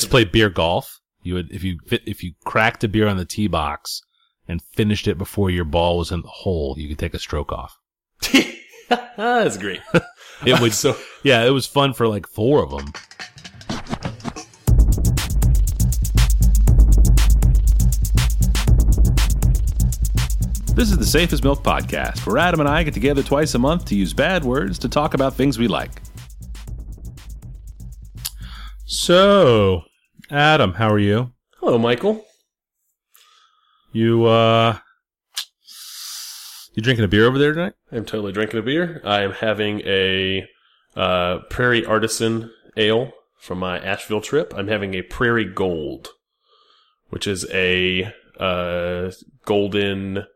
to play beer golf. You would if you if you cracked a beer on the tee box and finished it before your ball was in the hole, you could take a stroke off. That's great. It would so yeah, it was fun for like four of them. This is the Safest Milk Podcast, where Adam and I get together twice a month to use bad words to talk about things we like. So, Adam, how are you? hello, Michael. You uh you drinking a beer over there tonight? I'm totally drinking a beer. I am having a uh, Prairie Artisan Ale from my Asheville trip. I'm having a Prairie Gold, which is a uh, golden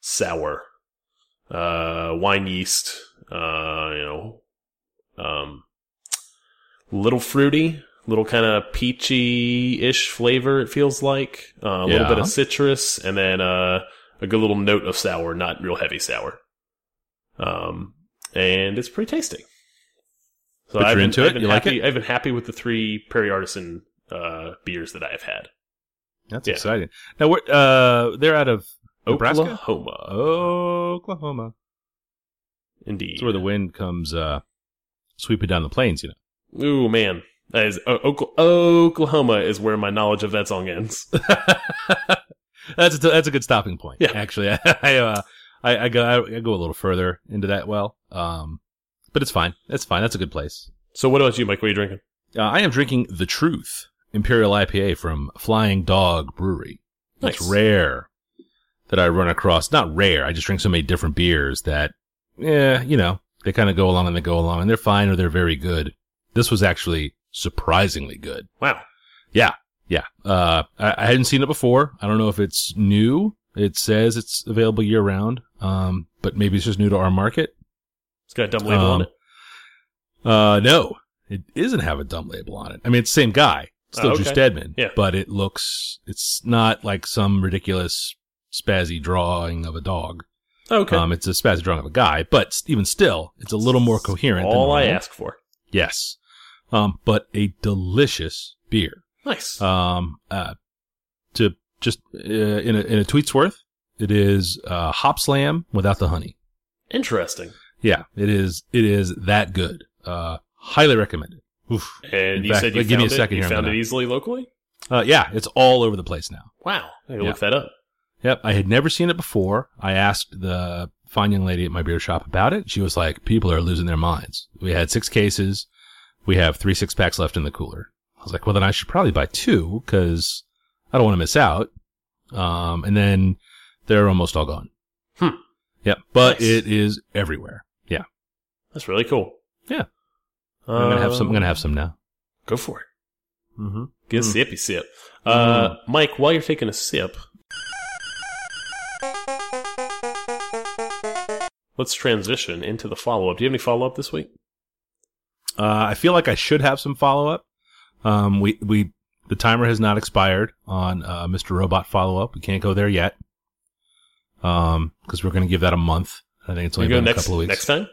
sour uh, wine yeast. Uh, you know, um, little fruity, little kind of peachy ish flavor. It feels like uh, a little bit of citrus, and then uh, a good little note of sour, not real heavy sour. Um, and it's pretty tasty. So I've been, into I've it? You like happy, I've been happy with the three Prairie Artisan uh, beers that I have had. That's Yeah. exciting. Now we're uh they're out of Nebraska? Oklahoma, Oklahoma. indeed. It's where the wind comes uh sweeping down the plains, you know. Ooh man, that is Oklahoma is where my knowledge of that song ends. that's a, that's a good stopping point. Yeah. actually, I I, uh, I I go I go a little further into that well, um, but it's fine. It's fine. That's a good place. So what about you, Mike? What are you drinking? Uh, I am drinking the Truth Imperial IPA from Flying Dog Brewery. It's Nice. rare that I run across. Not rare. I just drink so many different beers that, yeah, you know, they kind of go along and they go along, and they're fine or they're very good. This was actually surprisingly good. Wow. Yeah, yeah. Uh, I, I hadn't seen it before. I don't know if it's new. It says it's available year round. Um, but maybe it's just new to our market. It's got a dumb label Um, on it. Uh, no, it doesn't have a dumb label on it. I mean, it's the same guy, still Oh, Drew. Steadman. Yeah. But it looks, it's not like some ridiculous spazzy drawing of a dog. Okay. Um, it's a spazzy drawing of a guy, but even still, it's a little more coherent. than All I ask for. Yes. Um, but a delicious beer. Nice. Um, uh, to just uh, in a in a tweet's worth, it is uh, Hopslam without the honey. Interesting. Yeah, it is. It is that good. Uh, highly recommended. Oof. And In you fact, said you give me a found it- second You found it easily locally. Uh, yeah, it's all over the place now. Wow. I Yeah. look that up. Yep, I had never seen it before. I asked the fine young lady at my beer shop about it. She was like, "People are losing their minds. We had six cases. We have three six packs left in the cooler." I was like, "Well, then I should probably buy two because I don't want to miss out." Um, and then they're almost all gone. Hmm. Yep, but Nice. it is everywhere. Yeah, That's really cool. Yeah. I'm gonna have some. I'm Um, gonna have some now. Go for it. Mm-hmm. Get a Mm. sippy sip. Uh, Mike, while you're taking a sip, let's transition into the follow up. Do you have any follow up this week? Uh, I feel like I should have some follow up. Um, we, we, the timer has not expired on, uh, Mr. Robot follow up. We can't go there yet. Um, cause we're going to give that a month. I think it's only been next a couple of weeks. next time.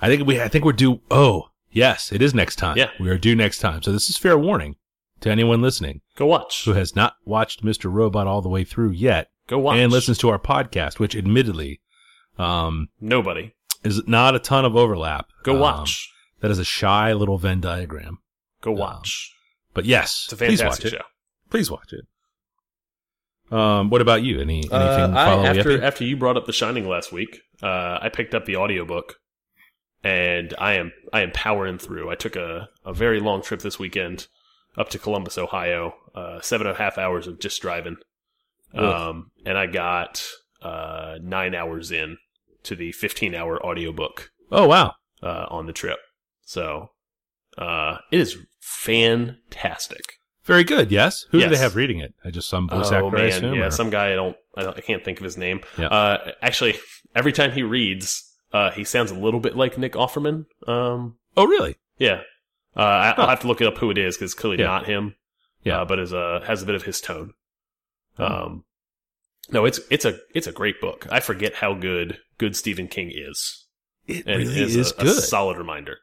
I think we, I think we're due. Oh, yes, it is next time. Yeah. We are due next time. So this is fair warning to anyone listening Go watch. who has not watched Mr. Robot all the way through yet Go watch. and listens to our podcast, which admittedly, um, Nobody. is not a ton of overlap. Go Um, watch. That is a shy little Venn diagram. Go um, watch. But yes, It's a please fantastic watch it. Please watch it. Um, what about you? Any anything Uh, I- follow after you? after you brought up The Shining last week, uh, I picked up the audiobook and I am I am powering through. I took a, a very long trip this weekend up to Columbus, Ohio, uh, seven and a half hours of just driving, um, and I got uh, nine hours in to the fifteen hour audiobook Oh wow, uh, on the trip. So uh, it is fantastic. very good. Yes. Who do they have reading it? I just some voice oh actor. I assume, yeah, or- some guy I don't, I don't, I can't think of his name. Yeah. Uh, actually, every time he reads, uh, he sounds a little bit like Nick Offerman. Um, Oh really? yeah. Uh, I, I'll Huh. have to look it up who it is because clearly Yeah. not him. Yeah. Uh, but is uh has a bit of his tone. Oh. Um, no, it's it's a it's a great book. I forget how good good Stephen King is, It and really it is, is a, a good. solid reminder.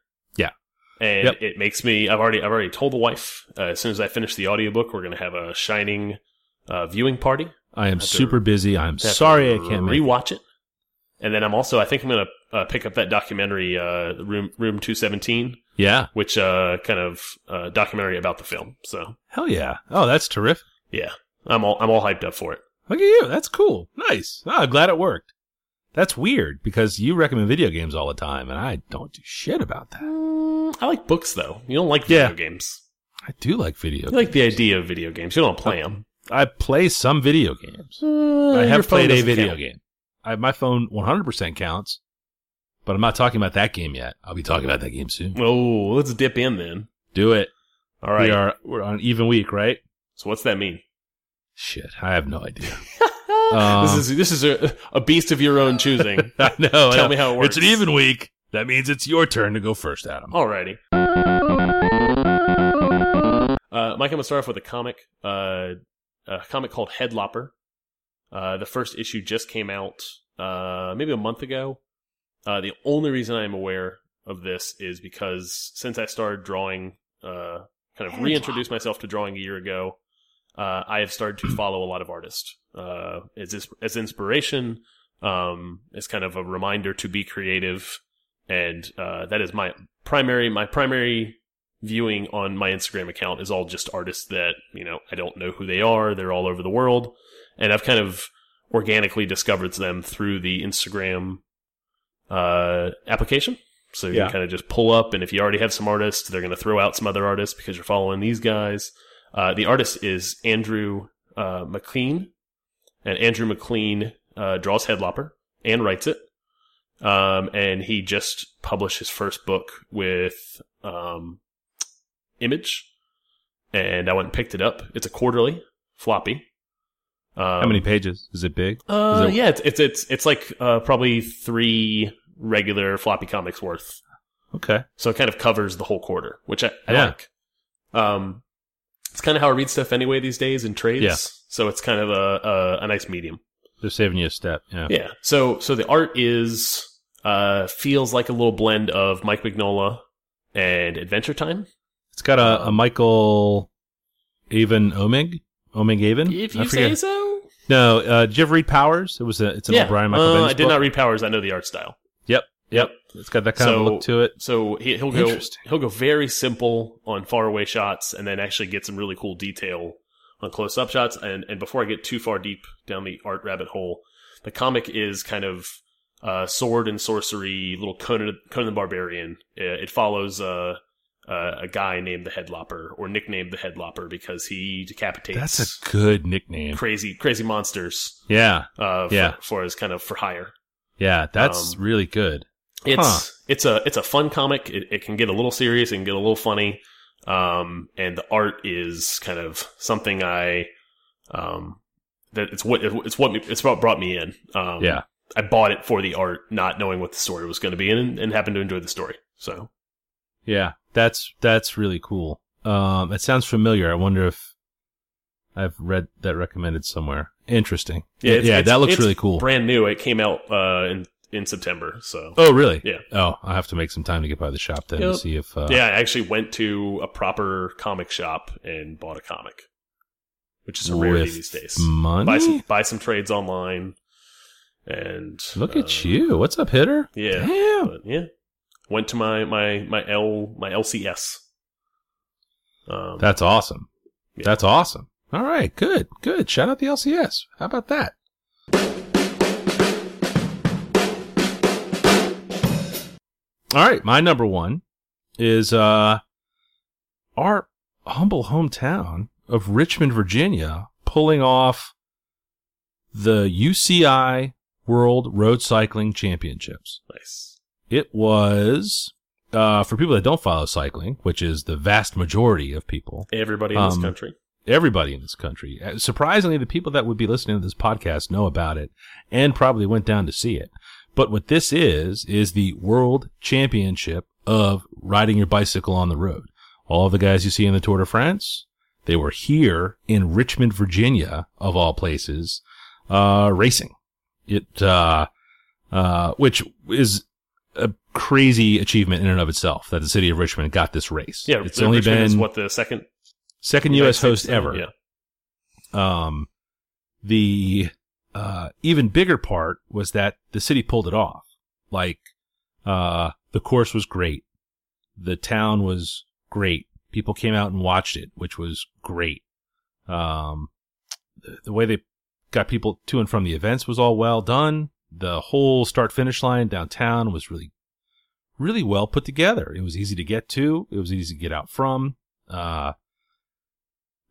And Yep. it makes me. I've already I've already told the wife. Uh, as soon as I finish the audiobook, we're going to have a Shining uh, viewing party. I am to- super busy. I'm sorry I can't make. it. rewatch it. And then I'm also I think I'm going to uh, pick up that documentary uh, Room Room Two Seventeen, Yeah, which uh, kind of uh, documentary about the film. So hell yeah. Oh, that's terrific. yeah, I'm all I'm all hyped up for it. Look at you. That's cool. Nice. Oh, I'm glad it worked. That's weird because you recommend video games all the time, and I don't do shit about that. Mm, I like books though. You don't like video Yeah. games. I do like video. You like the idea of video games. You don't play them. I play some video games. I have played a video game. I, my phone 100% counts, but I'm not talking about that game yet. I'll be talking about that game soon. Oh, let's dip in then. Do it. All right. We are we're on even week, right? So what's that mean? Shit, I have no idea. Um, this is this is a, a beast of your own choosing. I know. I Tell know. me how it works. It's an even week. That means it's your turn to go first, Adam. Alrighty. Uh, Mike, I'm gonna start off with a comic. Uh, a comic called Headlopper. Uh, the first issue just came out uh, maybe a month ago. Uh, the only reason I'm aware of this is because since I started drawing, uh, kind of reintroduced myself to drawing a year ago, uh, I have started to follow a lot of artists uh, as as inspiration, um, as kind of a reminder to be creative, and uh, that is my primary my primary viewing on my Instagram account is all just artists that you know I don't know who they are. They're all over the world, and I've kind of organically discovered them through the Instagram uh, application. So you Yeah. can kind of just pull up, and if you already have some artists, they're going to throw out some other artists because you're following these guys. Uh, the artist is Andrew uh, MacLean, and Andrew MacLean uh, draws Headlopper and writes it. Um, and he just published his first book with um, Image, and I went and picked it up. It's a quarterly floppy. Um, How many pages? Is it big? Uh, Is it- yeah, it's it's it's it's like uh, probably three regular floppy comics worth. Okay. So it kind of covers the whole quarter, which I, I Yeah. like. Um, it's kind of how I read stuff anyway these days in trades. Yeah. So it's kind of a, a a nice medium. They're saving you a step. Yeah. Yeah. So so the art is uh feels like a little blend of Mike Mignola and Adventure Time. It's got a, a Michael Avon Oeming. Oeming Avon? If you say so. No, uh, did you ever read Powers? It was a, it's an yeah. O'Brien Michael uh, Bendis I did book. not read Powers. I know the art style. Yep. Yep. It's got that kind of look to it. So he, he'll go he'll go very simple on far away shots, and then actually get some really cool detail on close up shots. And and before I get too far deep down the art rabbit hole, the comic is kind of uh, sword and sorcery, little Conan Conan the Barbarian. Uh, It follows uh, uh, a guy named the Headlopper, or nicknamed the Headlopper, because he decapitates That's a good nickname. crazy crazy monsters. Yeah. Uh, for, Yeah. for his kind of for hire. Yeah. That's Um, really good. It's Huh. it's a it's a fun comic. It, it can get a little serious and get a little funny. Um, and the art is kind of something I um that it's what it's what it's what brought me in. Um, Yeah. I bought it for the art, not knowing what the story was going to be, and, and happened to enjoy the story. So Yeah. That's, that's really cool. Um, it sounds familiar. I wonder if I've read that recommended somewhere. Interesting. Yeah. it's- yeah. it's- that looks really cool. Brand new. It came out uh in in September. So Oh, really? Yeah. Oh, I'll have to make some time to get by the shop then Yep. to see if. Uh, yeah, I actually went to a proper comic shop and bought a comic, which is a rarity these days. Money. buy some buy some trades online and Look uh, at you. What's up, hitter? yeah Damn. yeah went to my my my l my lcs um That's awesome. Yeah. That's awesome. All right. Good. Good. Shout out the LCS. How about that? All right. My number one is uh our humble hometown of Richmond, Virginia, pulling off the UCI World Road Cycling Championships. nice It was uh, for people that don't follow cycling, which is the vast majority of people, everybody in this Um, country everybody in this country. Uh, Surprisingly, the people that would be listening to this podcast know about it and probably went down to see it. But what this is, is the world championship of riding your bicycle on the road. All the guys you see in the Tour de France, they were here in Richmond, Virginia, of all places, uh, racing. It, uh, uh, which is a crazy achievement in and of itself that the city of Richmond got this race. Yeah, it's only Richmond is been what the second second U.S. host ever. Yeah, Um, the uh, even bigger part was that the city pulled it off. Like, uh, the course was great. The town was great. People came out and watched it, which was great. Um, the, the way they got people to and from the events was all well done. The whole start finish line downtown was really, really well put together. It was easy to get to. It was easy to get out from. Uh,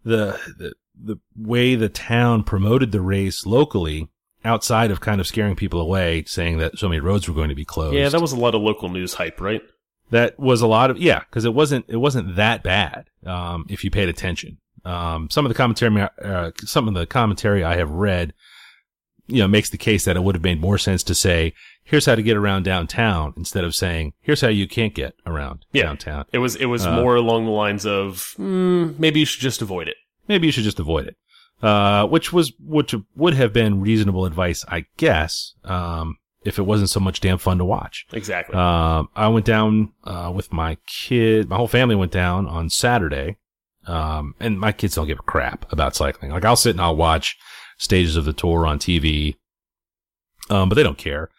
the, the, the way the town promoted the race locally outside of kind of scaring people away, saying that so many roads were going to be closed. yeah, that was a lot of local news hype, right? that was a lot of yeah, because it wasn't it wasn't that bad um, if you paid attention. Um, some of the commentary, uh, some of the commentary I have read, you know, makes the case that it would have made more sense to say, "Here's how to get around downtown," instead of saying, "Here's how you can't get around Yeah. downtown." It was it was Uh, more along the lines of mm, maybe you should just avoid it. Maybe you should just avoid it. Uh, which was, which would have been reasonable advice, I guess, um, if it wasn't so much damn fun to watch. Exactly. Um, I went down, uh, with my kid, my whole family went down on Saturday. Um, and my kids don't give a crap about cycling. Like I'll sit and I'll watch stages of the tour on TV. Um, but they don't care.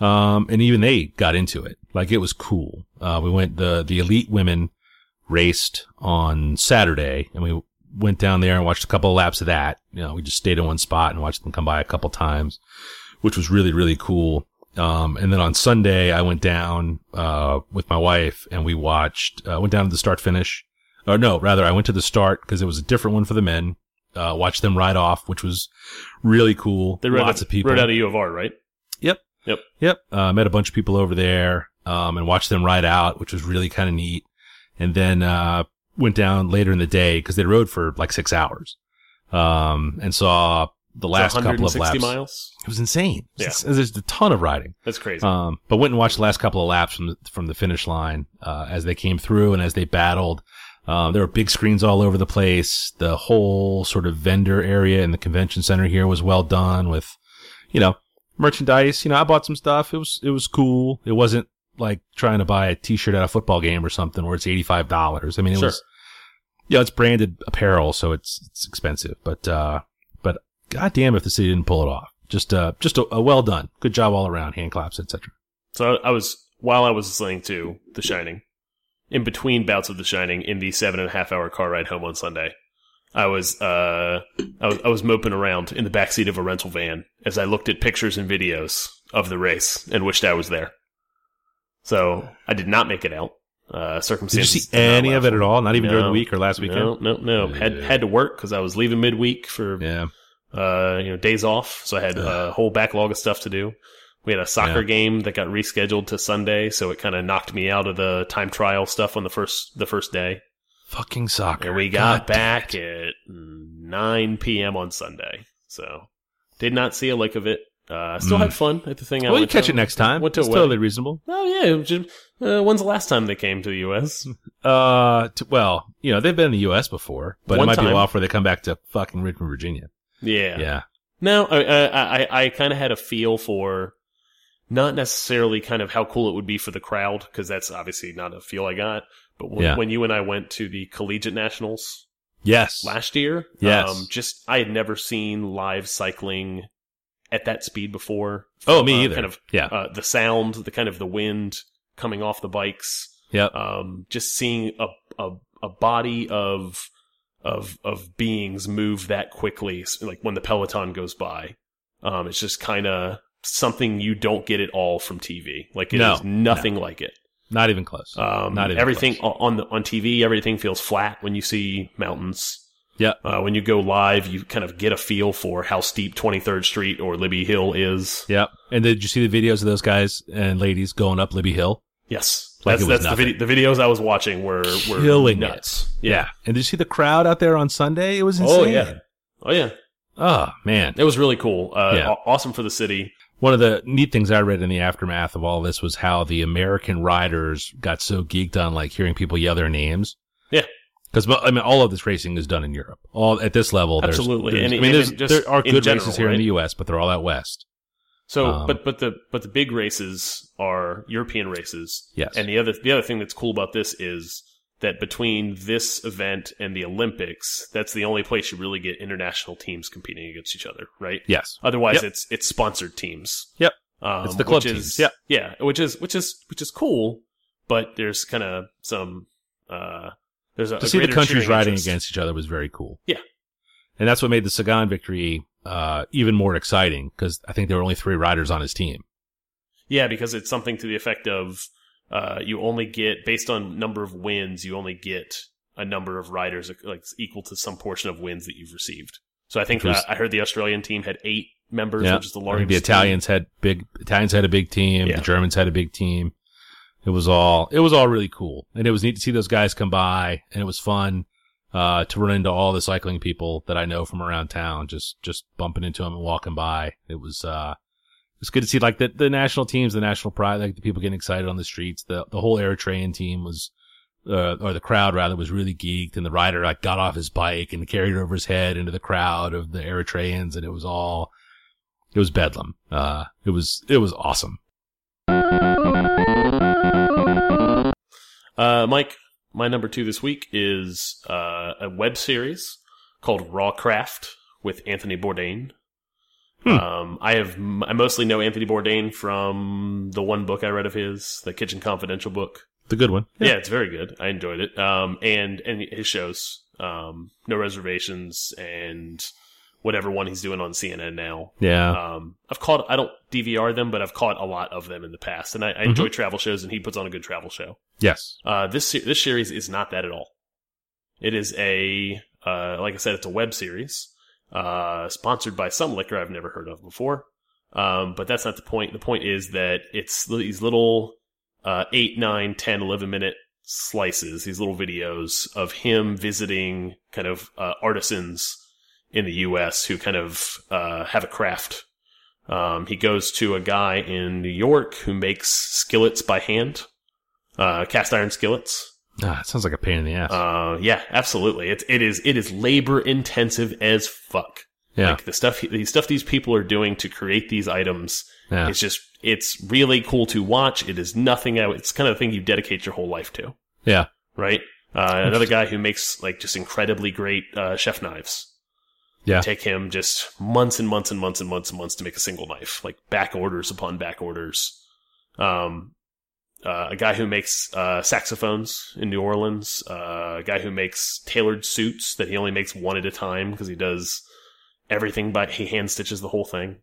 Um, and even they got into it. Like it was cool. Uh, we went, the, the elite women raced on Saturday and we went down there and watched a couple of laps of that. You know, we just stayed in one spot and watched them come by a couple times, which was really, really cool. Um, and then on Sunday, I went down, uh, with my wife and we watched, uh, went down to the start finish. Or no, rather, I went to the start because it was a different one for the men. Uh, watched them ride off, which was really cool. they Lots out, of people. rode out of U of R, right? Yep. Yep. Yep. Uh, met a bunch of people over there, um, and watched them ride out, which was really kind of neat. And then, uh, went down later in the day because they rode for like six hours. Um, and saw the last couple of laps. miles. It was insane. Yeah. There's a ton of riding. That's crazy. Um, but went and watched the last couple of laps from the, from the finish line, uh, as they came through and as they battled. Um, there were big screens all over the place. The whole sort of vendor area in the convention center here was well done with, you know, merchandise. You know, I bought some stuff. It was, it was cool. It wasn't like trying to buy a t-shirt at a football game or something where it's $85. I mean, it Sure. was, yeah, it's branded apparel, so it's, it's expensive, but, uh, but goddamn if the city didn't pull it off. Just, uh, just a, a well done. Good job all around. Hand claps, etc. So I, was while I was listening to The Shining, in between bouts of The Shining, in the seven and a half hour car ride home on Sunday, I was uh I was I was moping around in the backseat of a rental van as I looked at pictures and videos of the race and wished I was there. So I did not make it out. Uh, Did you see any of it at all? Not even during the week or last weekend? No, no, no. Had Yeah. had to work because I was leaving midweek for Yeah. uh, you know, days off. So I had a whole backlog of stuff to do. We had a soccer Yeah. game that got rescheduled to Sunday, so it kind of knocked me out of the time trial stuff on the first the first day. Fucking soccer. And we got God back at 9 p.m. on Sunday. So did not see a lick of it. Uh, still Mm. had fun at the thing. I Well, you went catch to. it next time. Went to it's totally reasonable. Oh yeah, just, uh, when's the last time they came to the U.S.? Uh, t- well, you know, they've been in the U.S. before, but One it might be a while before they come back to fucking Richmond, Virginia. Yeah. Yeah. No, I I I, I kind of had a feel for not necessarily kind of how cool it would be for the crowd because that's obviously not a feel I got. But when, Yeah. when you and I went to the collegiate nationals Yes. last year, Yes. um, just I had never seen live cycling at that speed before. oh, me Uh, either. Kind of yeah. uh, the sound, the kind of the wind coming off the bikes. Yeah. Um, just seeing a a a body of of of beings move that quickly, like when the peloton goes by. Um, it's just kind of something you don't get at all from TV. Like it is No, nothing like it. Not even close. Um, Not even everything close. on the on TV, everything feels flat when you see mountains. Yep. Uh, when you go live, you kind of get a feel for how steep 23rd Street or Libby Hill is. Yep. And did you see the videos of those guys and ladies going up Libby Hill? Yes, Like that's, that's the, vid- the videos I was watching were were Killing nuts. Yeah. And did you see the crowd out there on Sunday? It was insane. Oh yeah. Oh yeah. Oh, man. It was really cool. Uh, Yeah. awesome for the city. One of the neat things I read in the aftermath of all this was how the American riders got so geeked on like hearing people yell their names. Yeah. Because I mean, all of this racing is done in Europe. All at this level, there's- Absolutely. there's- And I mean, even there's, just there are good general, races here in the U.S., but they're all out west. So, Um, but but the but the big races are European races. Yes. And the other the other thing that's cool about this is that between this event and the Olympics, that's the only place you really get international teams competing against each other, right? Yes. Otherwise, Yep. it's it's sponsored teams. Yep. Um, It's the club teams, Is, yep. Yeah, which is which is which is cool, but there's kind of some uh there's a to a see the countries riding interest. against each other was very cool. Yeah. And that's what made the Sagan victory uh, even more exciting because I think there were only three riders on his team. Yeah, because it's something to the effect of uh, you only get based on number of wins, you only get a number of riders like equal to some portion of wins that you've received. So I think was- uh, I heard the Australian team had eight members, Yeah. which is the largest. the team. Italians had big Italians had a big team. Yeah. The Germans had a big team. It was all it was all really cool, and it was neat to see those guys come by, and it was fun uh, to run into all the cycling people that I know from around town. Just just bumping into them and walking by. It was uh, it was good to see like the the national teams, the national pride, like the people getting excited on the streets. The the whole Eritrean team was. Uh, or the crowd rather was really geeked and the rider like got off his bike and carried over his head into the crowd of the Eritreans and it was all it was bedlam. Uh, it was it was awesome. Uh, Mike, my number two this week is uh, a web series called Raw Craft with Anthony Bourdain. Hmm. Um, I have I mostly know Anthony Bourdain from the one book I read of his, the Kitchen Confidential book. The good one. Yeah, it's very good. I enjoyed it. Um, and and his shows, um, No Reservations and whatever one he's doing on CNN now. Yeah. Um, I've caught I don't DVR them, but I've caught a lot of them in the past, and I, I enjoy travel shows, and he puts on a good travel show. yes. Uh, this this series is not that at all. It is a uh, like I said, it's a web series uh, sponsored by some liquor I've never heard of before. Um, but that's not the point. The point is that it's these little uh, 8, 9, 10, 11 minute slices, these little videos of him visiting kind of uh, artisans in the U.S. who kind of uh, have a craft. Um, he goes to a guy in New York who makes skillets by hand, uh, cast iron skillets. Ah, it sounds like a pain in the ass. Uh, yeah, absolutely. It's it is it is labor intensive as fuck. yeah. Like the stuff the stuff these people are doing to create these items. yeah. It's just it's really cool to watch. It is nothing. out- It's kind of the thing you dedicate your whole life to, Yeah. right? Uh, another guy who makes like just incredibly great uh, chef knives. Yeah. Take him just months and months and months and months and months to make a single knife, like back orders upon back orders. Um, uh, a guy who makes uh, saxophones in New Orleans, uh, a guy who makes tailored suits that he only makes one at a time because he does everything by he hand stitches the whole thing.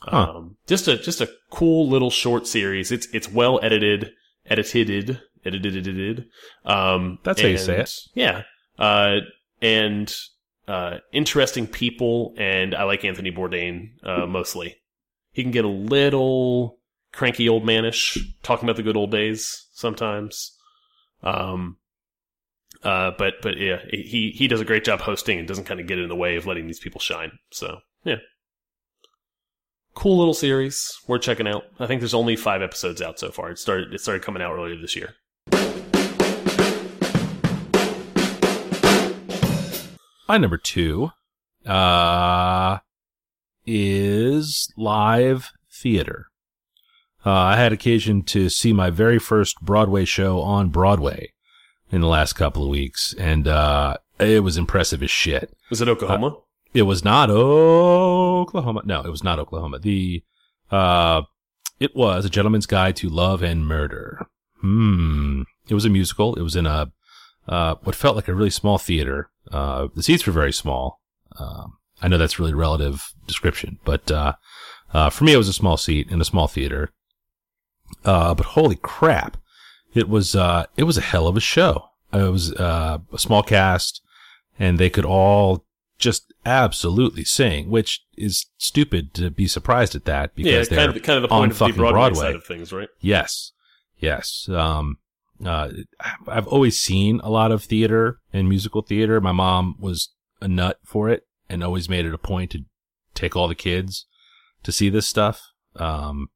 Huh. Um, just a just a cool little short series. It's it's well edited, edited, edited. Um, That's how you say it. Yeah, uh, and uh, interesting people, and I like Anthony Bourdain uh, mostly. He can get a little cranky old manish, talking about the good old days sometimes. Um, uh, but but yeah, he he does a great job hosting and doesn't kind of get in the way of letting these people shine. So yeah, cool little series worth checking out. I think there's only five episodes out so far. It started it started coming out earlier this year. My number two, uh, is live theater. Uh, I had occasion to see my very first Broadway show on Broadway in the last couple of weeks, and uh, it was impressive as shit. Was it Oklahoma? It was not Oklahoma. No, it was not Oklahoma. The uh, it was a Gentleman's Guide to Love and Murder. Hmm. It was a musical. It was in a uh, what felt like a really small theater. Uh, the seats were very small. Um, I know that's really relative description, but uh, uh, for me, it was a small seat in a small theater. Uh, but holy crap, it was uh, it was a hell of a show. It was uh, a small cast, and they could all just absolutely sing, which is stupid to be surprised at that yeah, because they're kind of kind of the on point of the fucking Broadway, Broadway. side of things, right? Yes. Yes. Um, uh, I've always seen a lot of theater and musical theater. My mom was a nut for it and always made it a point to take all the kids to see this stuff. Um,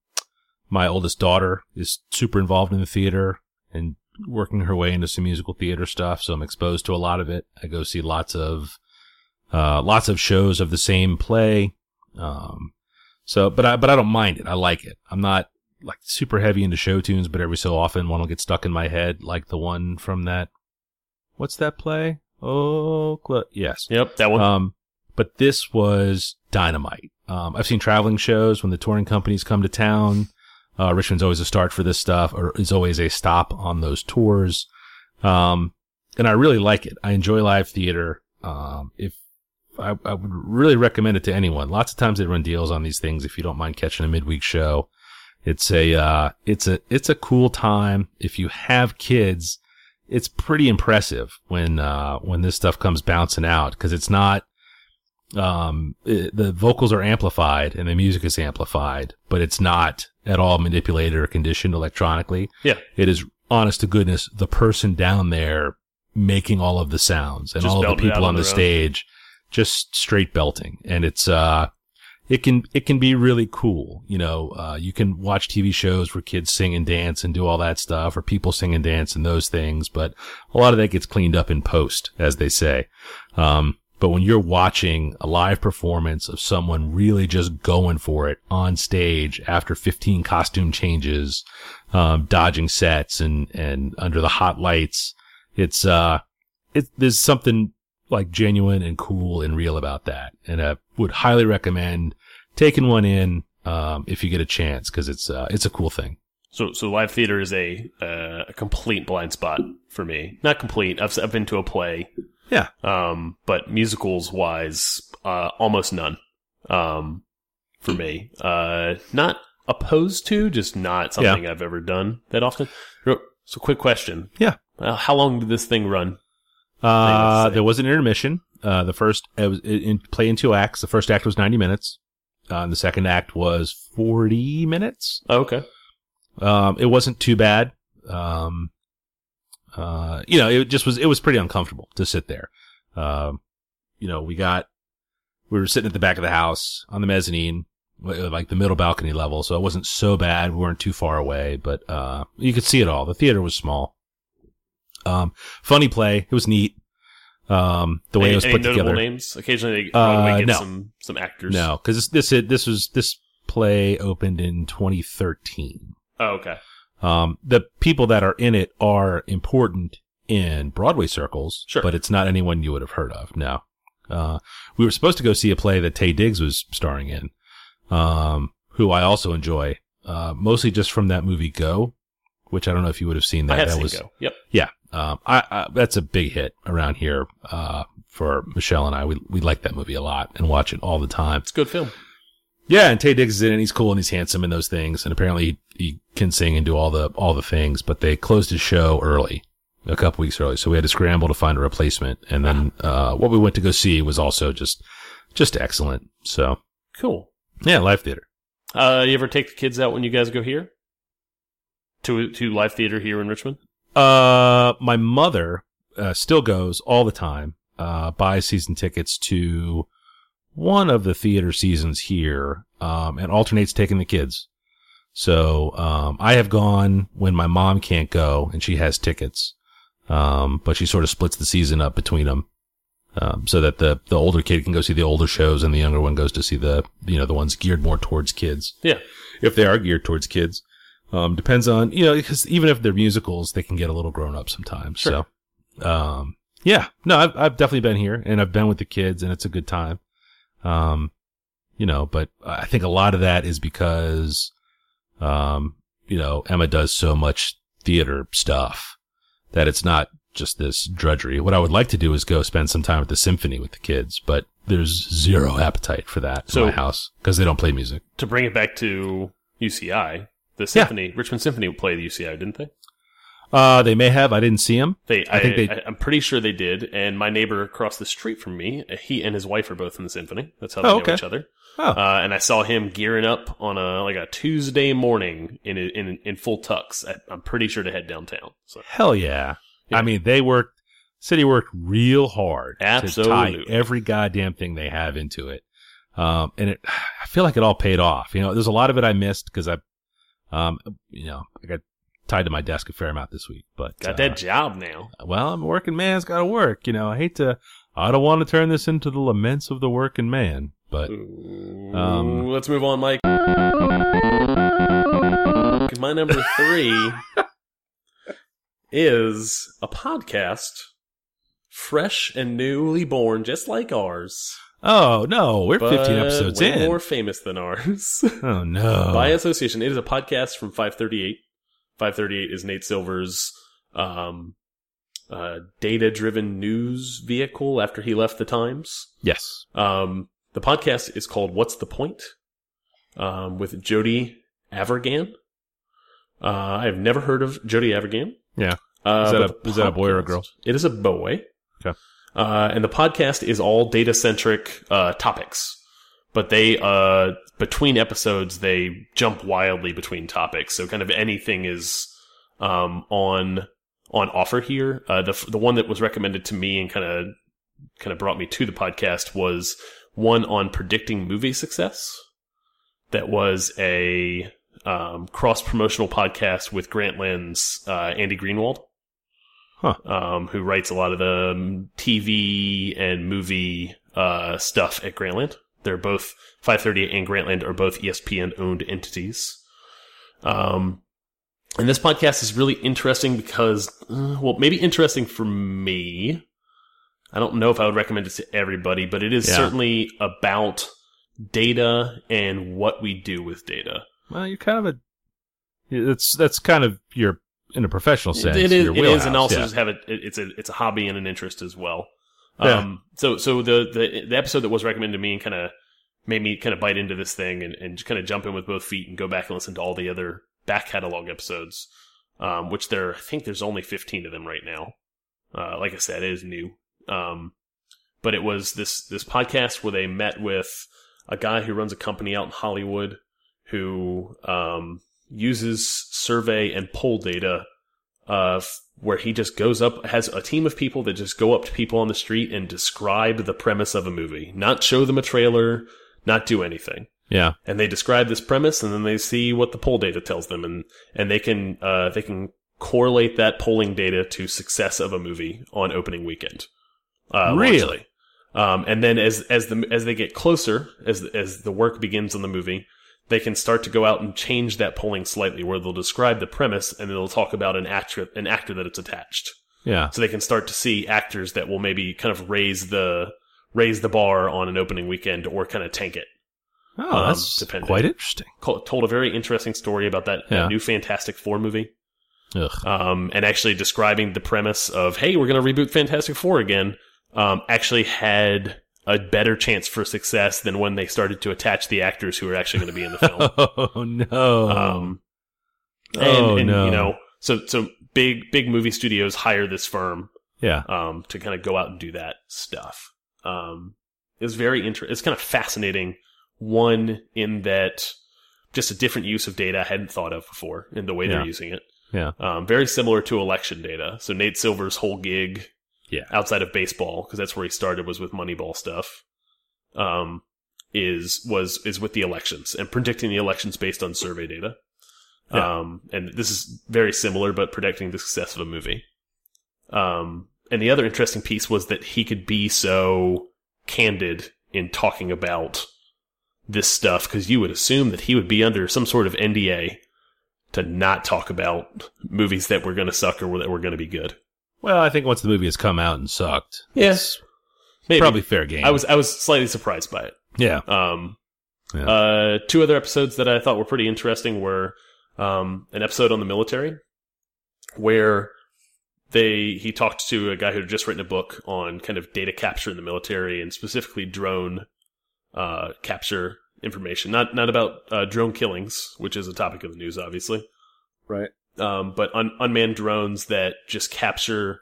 my oldest daughter is super involved in the theater and working her way into some musical theater stuff. So I'm exposed to a lot of it. I go see lots of, uh, lots of shows of the same play. Um, So, but I, but I don't mind it. I like it. I'm not like super heavy into show tunes, but every so often one will get stuck in my head, like the one from that. What's that play? Oh, yes. Yep, that one. Um, but this was dynamite. Um, I've seen traveling shows when the touring companies come to town. Uh, Richmond's always a start for this stuff, or is always a stop on those tours. Um, and I really like it. I enjoy live theater. Um, if I, I would really recommend it to anyone. Lots of times they run deals on these things. If you don't mind catching a midweek show, it's a, uh, it's a, it's a cool time. If you have kids, it's pretty impressive when, uh, when this stuff comes bouncing out because it's not, um, it, the vocals are amplified and the music is amplified, but it's not at all manipulated or conditioned electronically. Yeah. It is honest to goodness, the person down there making all of the sounds and Just all of the belting it out people on the own. stage just straight belting. And it's, uh, it can, it can be really cool. You know, uh, you can watch TV shows where kids sing and dance and do all that stuff or people sing and dance and those things, but a lot of that gets cleaned up in post, as they say. Um, but when you're watching a live performance of someone really just going for it on stage after 15 costume changes, um, dodging sets and, and under the hot lights, it's, uh, it, there's something like genuine and cool and real about that. And I would highly recommend taking one in, um, if you get a chance, cause it's, uh, it's a cool thing. So, so live theater is a uh, a complete blind spot for me. Not complete. I've I've been to a play, Yeah. um, but musicals wise, uh, almost none. Um, for me, uh, not opposed to, just not something I've ever done that often. So, quick question. Yeah. Uh, how long did this thing run? Uh, Thing to say. there was an intermission. Uh, the first, it was in, in play in two acts. The first act was 90 minutes. Uh, and the second act was 40 minutes. Oh, okay. Um, it wasn't too bad. Um, uh, you know, it just was, it was pretty uncomfortable to sit there. Um, you know, we got, we were sitting at the back of the house on the mezzanine, like the middle balcony level. So it wasn't so bad. We weren't too far away, but, uh, you could see it all. The theater was small. Um, funny play. It was neat. Um, the way any, it was put notable together. names? Occasionally, they Uh, probably get no. some some actors. No, cause this, this, this was, this play opened in 2013. Oh, okay. Um, the people that are in it are important in Broadway circles, Sure. but it's not anyone you would have heard of. No. Uh, we were supposed to go see a play that Taye Diggs was starring in, um, who I also enjoy, uh, mostly just from that movie Go, which I don't know if you would have seen that. I have that seen was, go. Yep. yeah. Um, I, I, that's a big hit around here, uh, for Michelle and I. We, we like that movie a lot and watch it all the time. It's a good film. Yeah, and Taye Diggs is in it. and He's cool and he's handsome and those things. And apparently he, he can sing and do all the all the things. But they closed his show early, a couple weeks early, so we had to scramble to find a replacement. And then uh, what we went to go see was also just just excellent. So Cool. yeah, live theater. Uh, you ever take the kids out when you guys go here? To to live theater here in Richmond? Uh, my mother uh, still goes all the time. Uh, buys season tickets to one of the theater seasons here, um, and alternates taking the kids. So, um, I have gone when my mom can't go and she has tickets. Um, but she sort of splits the season up between them. Um, so that the, the older kid can go see the older shows and the younger one goes to see the, you know, the ones geared more towards kids Yeah. if they are geared towards kids. Um, depends on, you know, because even if they're musicals, they can get a little grown up sometimes. Sure. So, um, yeah, no, I've, I've definitely been here and I've been with the kids and it's a good time. Um, you know, but I think a lot of that is because, um, you know, Emma does so much theater stuff that it's not just this drudgery. What I would like to do is go spend some time at the symphony with the kids, but there's zero appetite for that So- in my house because they don't play music. To bring it back to UCI, the symphony, Richmond Symphony played the UCI, didn't they? Uh, they may have. I didn't see them. They, I, I think they- I, am pretty sure they did. And my neighbor across the street from me, he and his wife are both in the symphony. That's how they Oh, know each other. Oh, Uh, and I saw him gearing up on a like a Tuesday morning in in in full tux. I'm pretty sure to head downtown. So hell yeah. Yeah. I mean, they worked, city worked real hard to tie every goddamn thing they have into it. Um, and it, I feel like it all paid off. You know, there's a lot of it I missed because I, um, you know, I got tied to my desk a fair amount this week, but, got uh, that job now. well, I'm a working man's got to work. You know, I hate to, I don't want to turn this into the laments of the working man, but, Um, let's move on, Mike. My number three is a podcast, fresh and newly born, just like ours. Oh no, we're but 15 episodes in. more famous than ours. oh no. By association, it is a podcast from 538. 538 is Nate Silver's um, uh, data-driven news vehicle after he left the Times. yes. Um, the podcast is called "What's the Point?" Um, with Jody Avirgan. Uh, I have never heard of Jody Avirgan. Yeah. Uh, Is that a- is that a boy or a girl? It is a boy. Okay. Uh, and the podcast is all data centric uh, topics, but they uh, between episodes they jump wildly between topics. So kind of anything is um, on on offer here. Uh, the the one that was recommended to me and kind of kind of brought me to the podcast was one on predicting movie success. That was a um, cross promotional podcast with Grantland's uh, Andy Greenwald, Huh. um, who writes a lot of the um, TV and movie uh, stuff at Grantland. They're both 538 and Grantland are both ESPN owned entities. Um, and this podcast is really interesting because, uh, well, maybe interesting for me. I don't know if I would recommend it to everybody, but it is Yeah. certainly about data and what we do with data. Well, you're kind of a. That's that's kind of your in a professional sense. it is, it is, and also yeah. just have it. it- It's a it's a hobby and an interest as well. Yeah. Um, so so the, the the episode that was recommended to me and kind of made me kind of bite into this thing and and kind of jump in with both feet and go back and listen to all the other back catalog episodes, um, which there I think there's only 15 of them right now. Uh, like I said, it is new. Um, but it was this this podcast where they met with a guy who runs a company out in Hollywood who um, uses survey and poll data uh, where he just goes up, has a team of people that just go up to people on the street and describe the premise of a movie, not show them a trailer, not do anything. yeah. And they describe this premise, and then they see what the poll data tells them, and and they can uh, they can correlate that polling data to success of a movie on opening weekend. Uh, Really? Um, and then as as the as they get closer, as as the work begins on the movie, they can start to go out and change that polling slightly, where they'll describe the premise and they'll talk about an actor an actor that it's attached. Yeah. So they can start to see actors that will maybe kind of raise the raise the bar on an opening weekend or kind of tank it. Oh, Um, that's depending. quite interesting. Told a very interesting story about that, that Yeah. new Fantastic Four movie, Ugh. um, and actually describing the premise of hey, we're going to reboot Fantastic Four again. Um, actually had a better chance for success than when they started to attach the actors who are actually going to be in the film. Oh no. Um, and, oh and no. you know, so so big big movie studios hire this firm yeah. um, to kind of go out and do that stuff. Um, it was very interesting. It's kind of fascinating. One in that just a different use of data I hadn't thought of before in the way Yeah. they're using it. Yeah. Um, very similar to election data. So Nate Silver's whole gig, Yeah. outside of baseball, because that's where he started, was with Moneyball stuff. Um, is was is with the elections and predicting the elections based on survey data. Yeah. Um, and this is very similar, but predicting the success of a movie. Um, and the other interesting piece was that he could be so candid in talking about this stuff because you would assume that he would be under some sort of NDA to not talk about movies that were going to suck or that were going to be good. Well, I think once the movie has come out and sucked, Yes, maybe. probably fair game. I was I was slightly surprised by it. Yeah. Um, Yeah. uh, two other episodes that I thought were pretty interesting were um, an episode on the military where they he talked to a guy who had just written a book on kind of data capture in the military and specifically drone uh, capture information. Not not about uh, drone killings, which is a topic of the news, obviously. Right. Um, but un- unmanned drones that just capture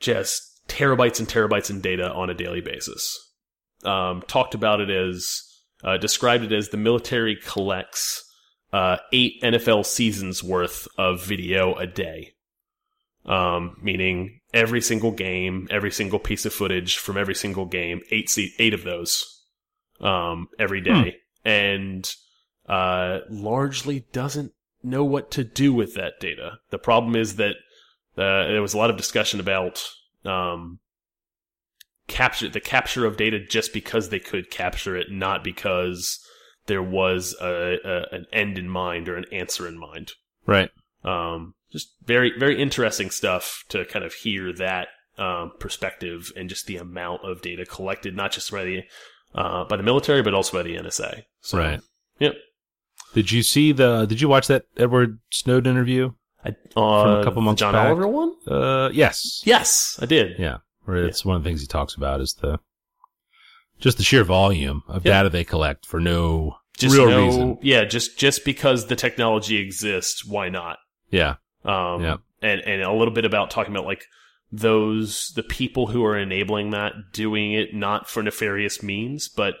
just terabytes and terabytes in data on a daily basis. Um, talked about it as uh, described it as the military collects uh, eight NFL seasons worth of video a day. Um, meaning every single game, every single piece of footage from every single game, eight eight of those, um, every day, and uh, largely doesn't know what to do with that data. The problem is that uh, there was a lot of discussion about um, capture the capture of data just because they could capture it, not because there was a, a an end in mind or an answer in mind. Right. Um, just very very interesting stuff to kind of hear that um, perspective and just the amount of data collected, not just by the uh, by the military, but also by the NSA. So, Right. Yep. Did you see the? Did you watch that Edward Snowden interview? I, uh, a couple months John back. Oliver one. Uh, yes. Yes, I did. Yeah. Where it's one of the things he talks about is the just the sheer volume of Yeah. data they collect for no Just real no, reason. yeah, just just because the technology exists, why not? Yeah. Um, Yeah. and and a little bit about talking about like those the people who are enabling that doing it not for nefarious means, but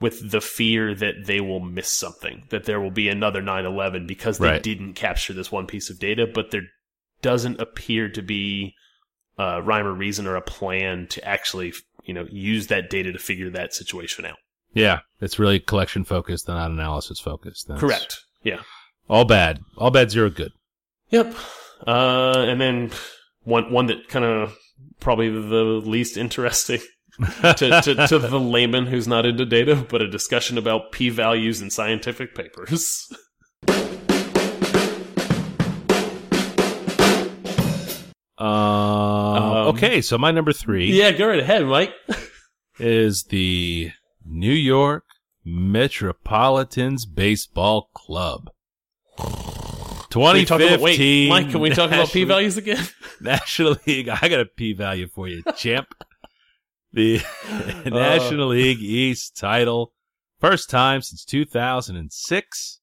with the fear that they will miss something, that there will be another 9/11 because they Right. didn't capture this one piece of data, but there doesn't appear to be a rhyme or reason or a plan to actually you know use that data to figure that situation out. Yeah. It's really collection focused and not analysis focused. That's Correct. Yeah. All bad. All bad, zero good. Yep. Uh, and then one one that kind of probably the least interesting to, to, to the layman who's not into data, but a discussion about p values in scientific papers. Uh, okay. So my number three yeah, go right ahead, Mike. is the New York Metropolitans Baseball Club. Can we talk about, 2015 wait, Mike, can we talk about p values again? National League. I got a P value for you, champ. The National League East title, first time since 2006.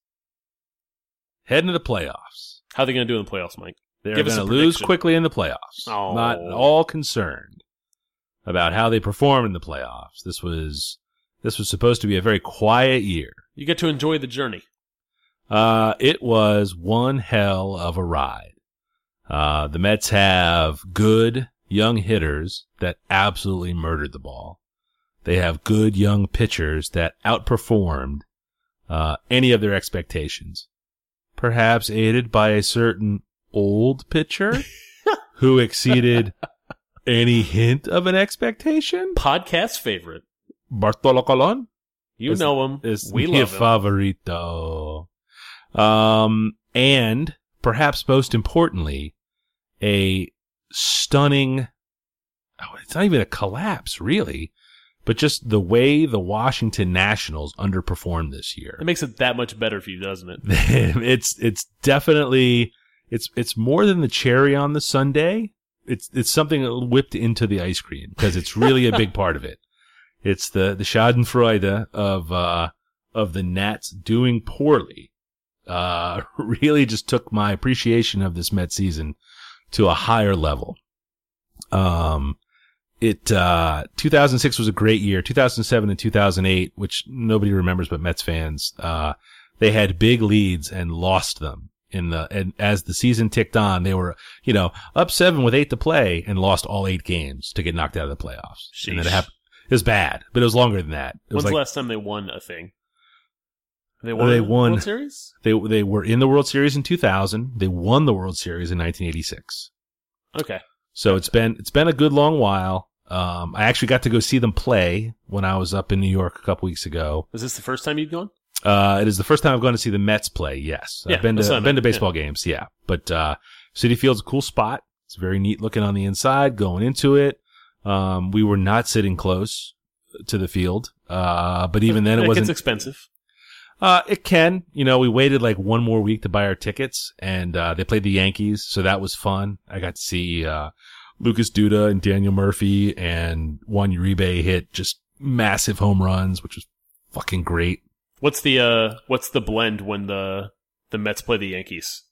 Heading to the playoffs. How are they going to do in the playoffs, Mike? They're going to lose quickly in the playoffs. Oh. Not at all concerned about how they perform in the playoffs. This was this was supposed to be a very quiet year. You get to enjoy the journey. Uh, it was one hell of a ride. Uh, the Mets have good young hitters that absolutely murdered the ball. They have good young pitchers that outperformed uh, any of their expectations. Perhaps aided by a certain old pitcher who exceeded any hint of an expectation. Podcast favorite. Bartolo Colon You Is- know him. is we love him. favorito. Um, and perhaps most importantly, a stunning. Oh, it's not even a collapse, really, but just the way the Washington Nationals underperformed this year. It makes it that much better for you, doesn't it? it's it's definitely it's it's more than the cherry on the sundae. It's it's something whipped into the ice cream because it's really a big part of it. It's the the Schadenfreude of uh of the Nats doing poorly. Uh, really just took my appreciation of this Met season to a higher level. Um, it, uh, 2006 was a great year. 2007 and 2008, which nobody remembers but Mets fans, uh, they had big leads and lost them in the, and as the season ticked on, they were, you know, up seven with eight to play and lost all eight games to get knocked out of the playoffs. And then it Sheesh. happened. It was bad, but it was longer than that. It was When's like the last time they won a thing? They won. They won- World Series. they, they were in the World Series in 2000. They won the World Series in 1986. Okay. So it's been it's been a good long while. Um, I actually got to go see them play when I was up in New York a couple weeks ago. Was this the first time you'd gone? Uh, it is the first time I've gone to see the Mets play. Yes, Yeah, I've been to I've been to baseball games. Yeah, but uh, Citi Field's a cool spot. It's very neat looking on the inside. Going into it, um, we were not sitting close to the field. Uh, but even then, it gets wasn't. expensive. Uh, it can. You know, we waited like one more week to buy our tickets, and uh, they played the Yankees, so that was fun. I got to see uh, Lucas Duda and Daniel Murphy and Juan Uribe hit just massive home runs, which was fucking great. What's the uh? What's the blend when the the Mets play the Yankees?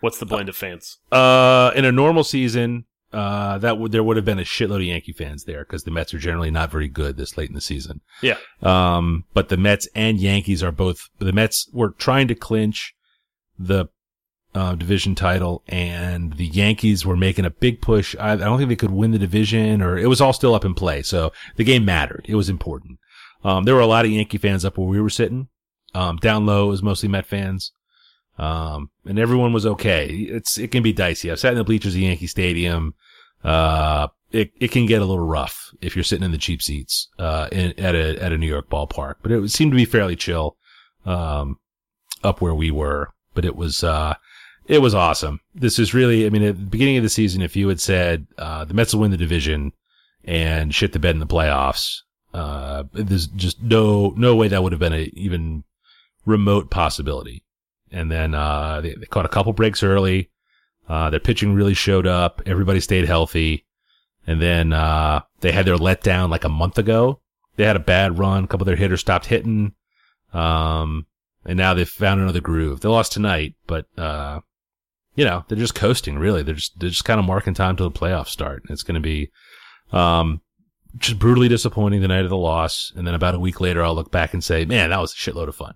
What's the blend of fans? Uh, in a normal season, uh, that would there would have been a shitload of Yankee fans there because the Mets are generally not very good this late in the season. Yeah. Um, but the Mets and Yankees are both, the Mets were trying to clinch the, uh, division title and the Yankees were making a big push. I, I don't think they could win the division or it was all still up in play. So the game mattered. It was important. Um, there were a lot of Yankee fans up where we were sitting. Um, down low it was mostly Met fans. Um, and everyone was okay. It's, it can be dicey. I've sat in the bleachers at Yankee Stadium. Uh, it, it can get a little rough if you're sitting in the cheap seats, uh, in, at a, at a New York ballpark, but it seemed to be fairly chill, um, up where we were, but it was, uh, it was awesome. This is really, I mean, at the beginning of the season, if you had said, uh, the Mets will win the division and shit the bed in the playoffs, uh, there's just no, no way that would have been a even remote possibility. And then, uh, they, they caught a couple breaks early. Uh, their pitching really showed up. Everybody stayed healthy. And then, uh, they had their letdown like a month ago. They had a bad run. A couple of their hitters stopped hitting. Um, and now they've found another groove. They lost tonight, but, uh, you know, they're just coasting really. They're just, they're just kind of marking time till the playoffs start. It's going to be, um, just brutally disappointing the night of the loss. And then about a week later, I'll look back and say, man, that was a shitload of fun.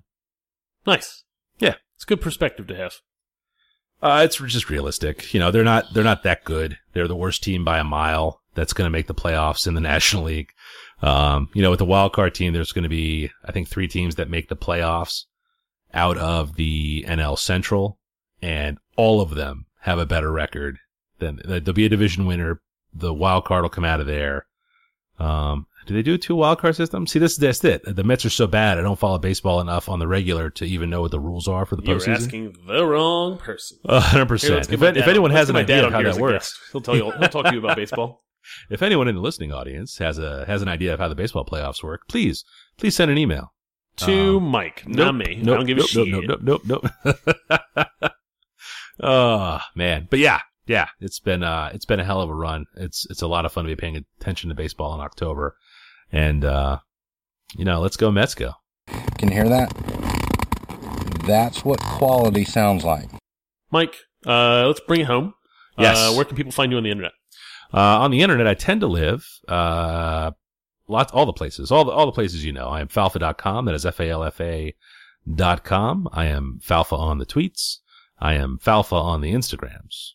Nice. Yeah. It's a good perspective to have. Uh, it's just realistic. You know, they're not, they're not that good. They're the worst team by a mile that's going to make the playoffs in the National League. Um, you know, with the wild card team, there's going to be, I think, three teams that make the playoffs out of the NL Central and all of them have a better record than there'll be a division winner. The wild card will come out of there. Um, do they do two wild card system? See, this is that's it. The Mets are so bad. I don't follow baseball enough on the regular to even know what the rules are for the You're postseason. asking the wrong person. hundred percent. If, if anyone has an get my dad idea on of how that works, guest. he'll tell you. He'll talk to you about baseball. if anyone in the listening audience has a has an idea of how the baseball playoffs work, please please send an email. To Um, Mike, not Nope, me. Nope, I don't give nope, a shit. Nope, nope, nope, nope. oh man, but yeah, yeah, it's been uh, it's been a hell of a run. It's it's a lot of fun to be paying attention to baseball in October, and uh, you know, let's go Mets go. Can you hear that? That's what quality sounds like. Mike, uh, let's bring it home. Yes. Uh, where can people find you on the internet? Uh, on the internet, I tend to live, uh, lots, all the places, all the, all the places you know. I am falfa.com. That is F-A-L-F-A dot com. I am falfa on the tweets. I am falfa on the Instagrams.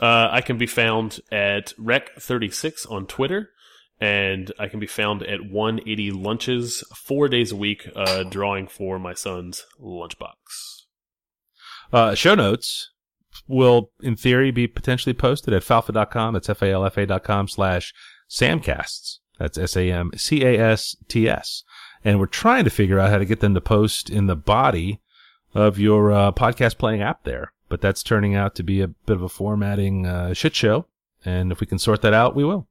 Uh, I can be found at Rec36 on Twitter, and I can be found at 180 Lunches four days a week, uh, drawing for my son's lunchbox. Uh, show notes will, in theory, be potentially posted at falfa.com. That's F-A-L-F-A dot com slash samcasts. That's S-A-M-C-A-S-T-S. And we're trying to figure out how to get them to post in the body of your uh, podcast playing app there. But that's turning out to be a bit of a formatting uh, shit show. And if we can sort that out, we will.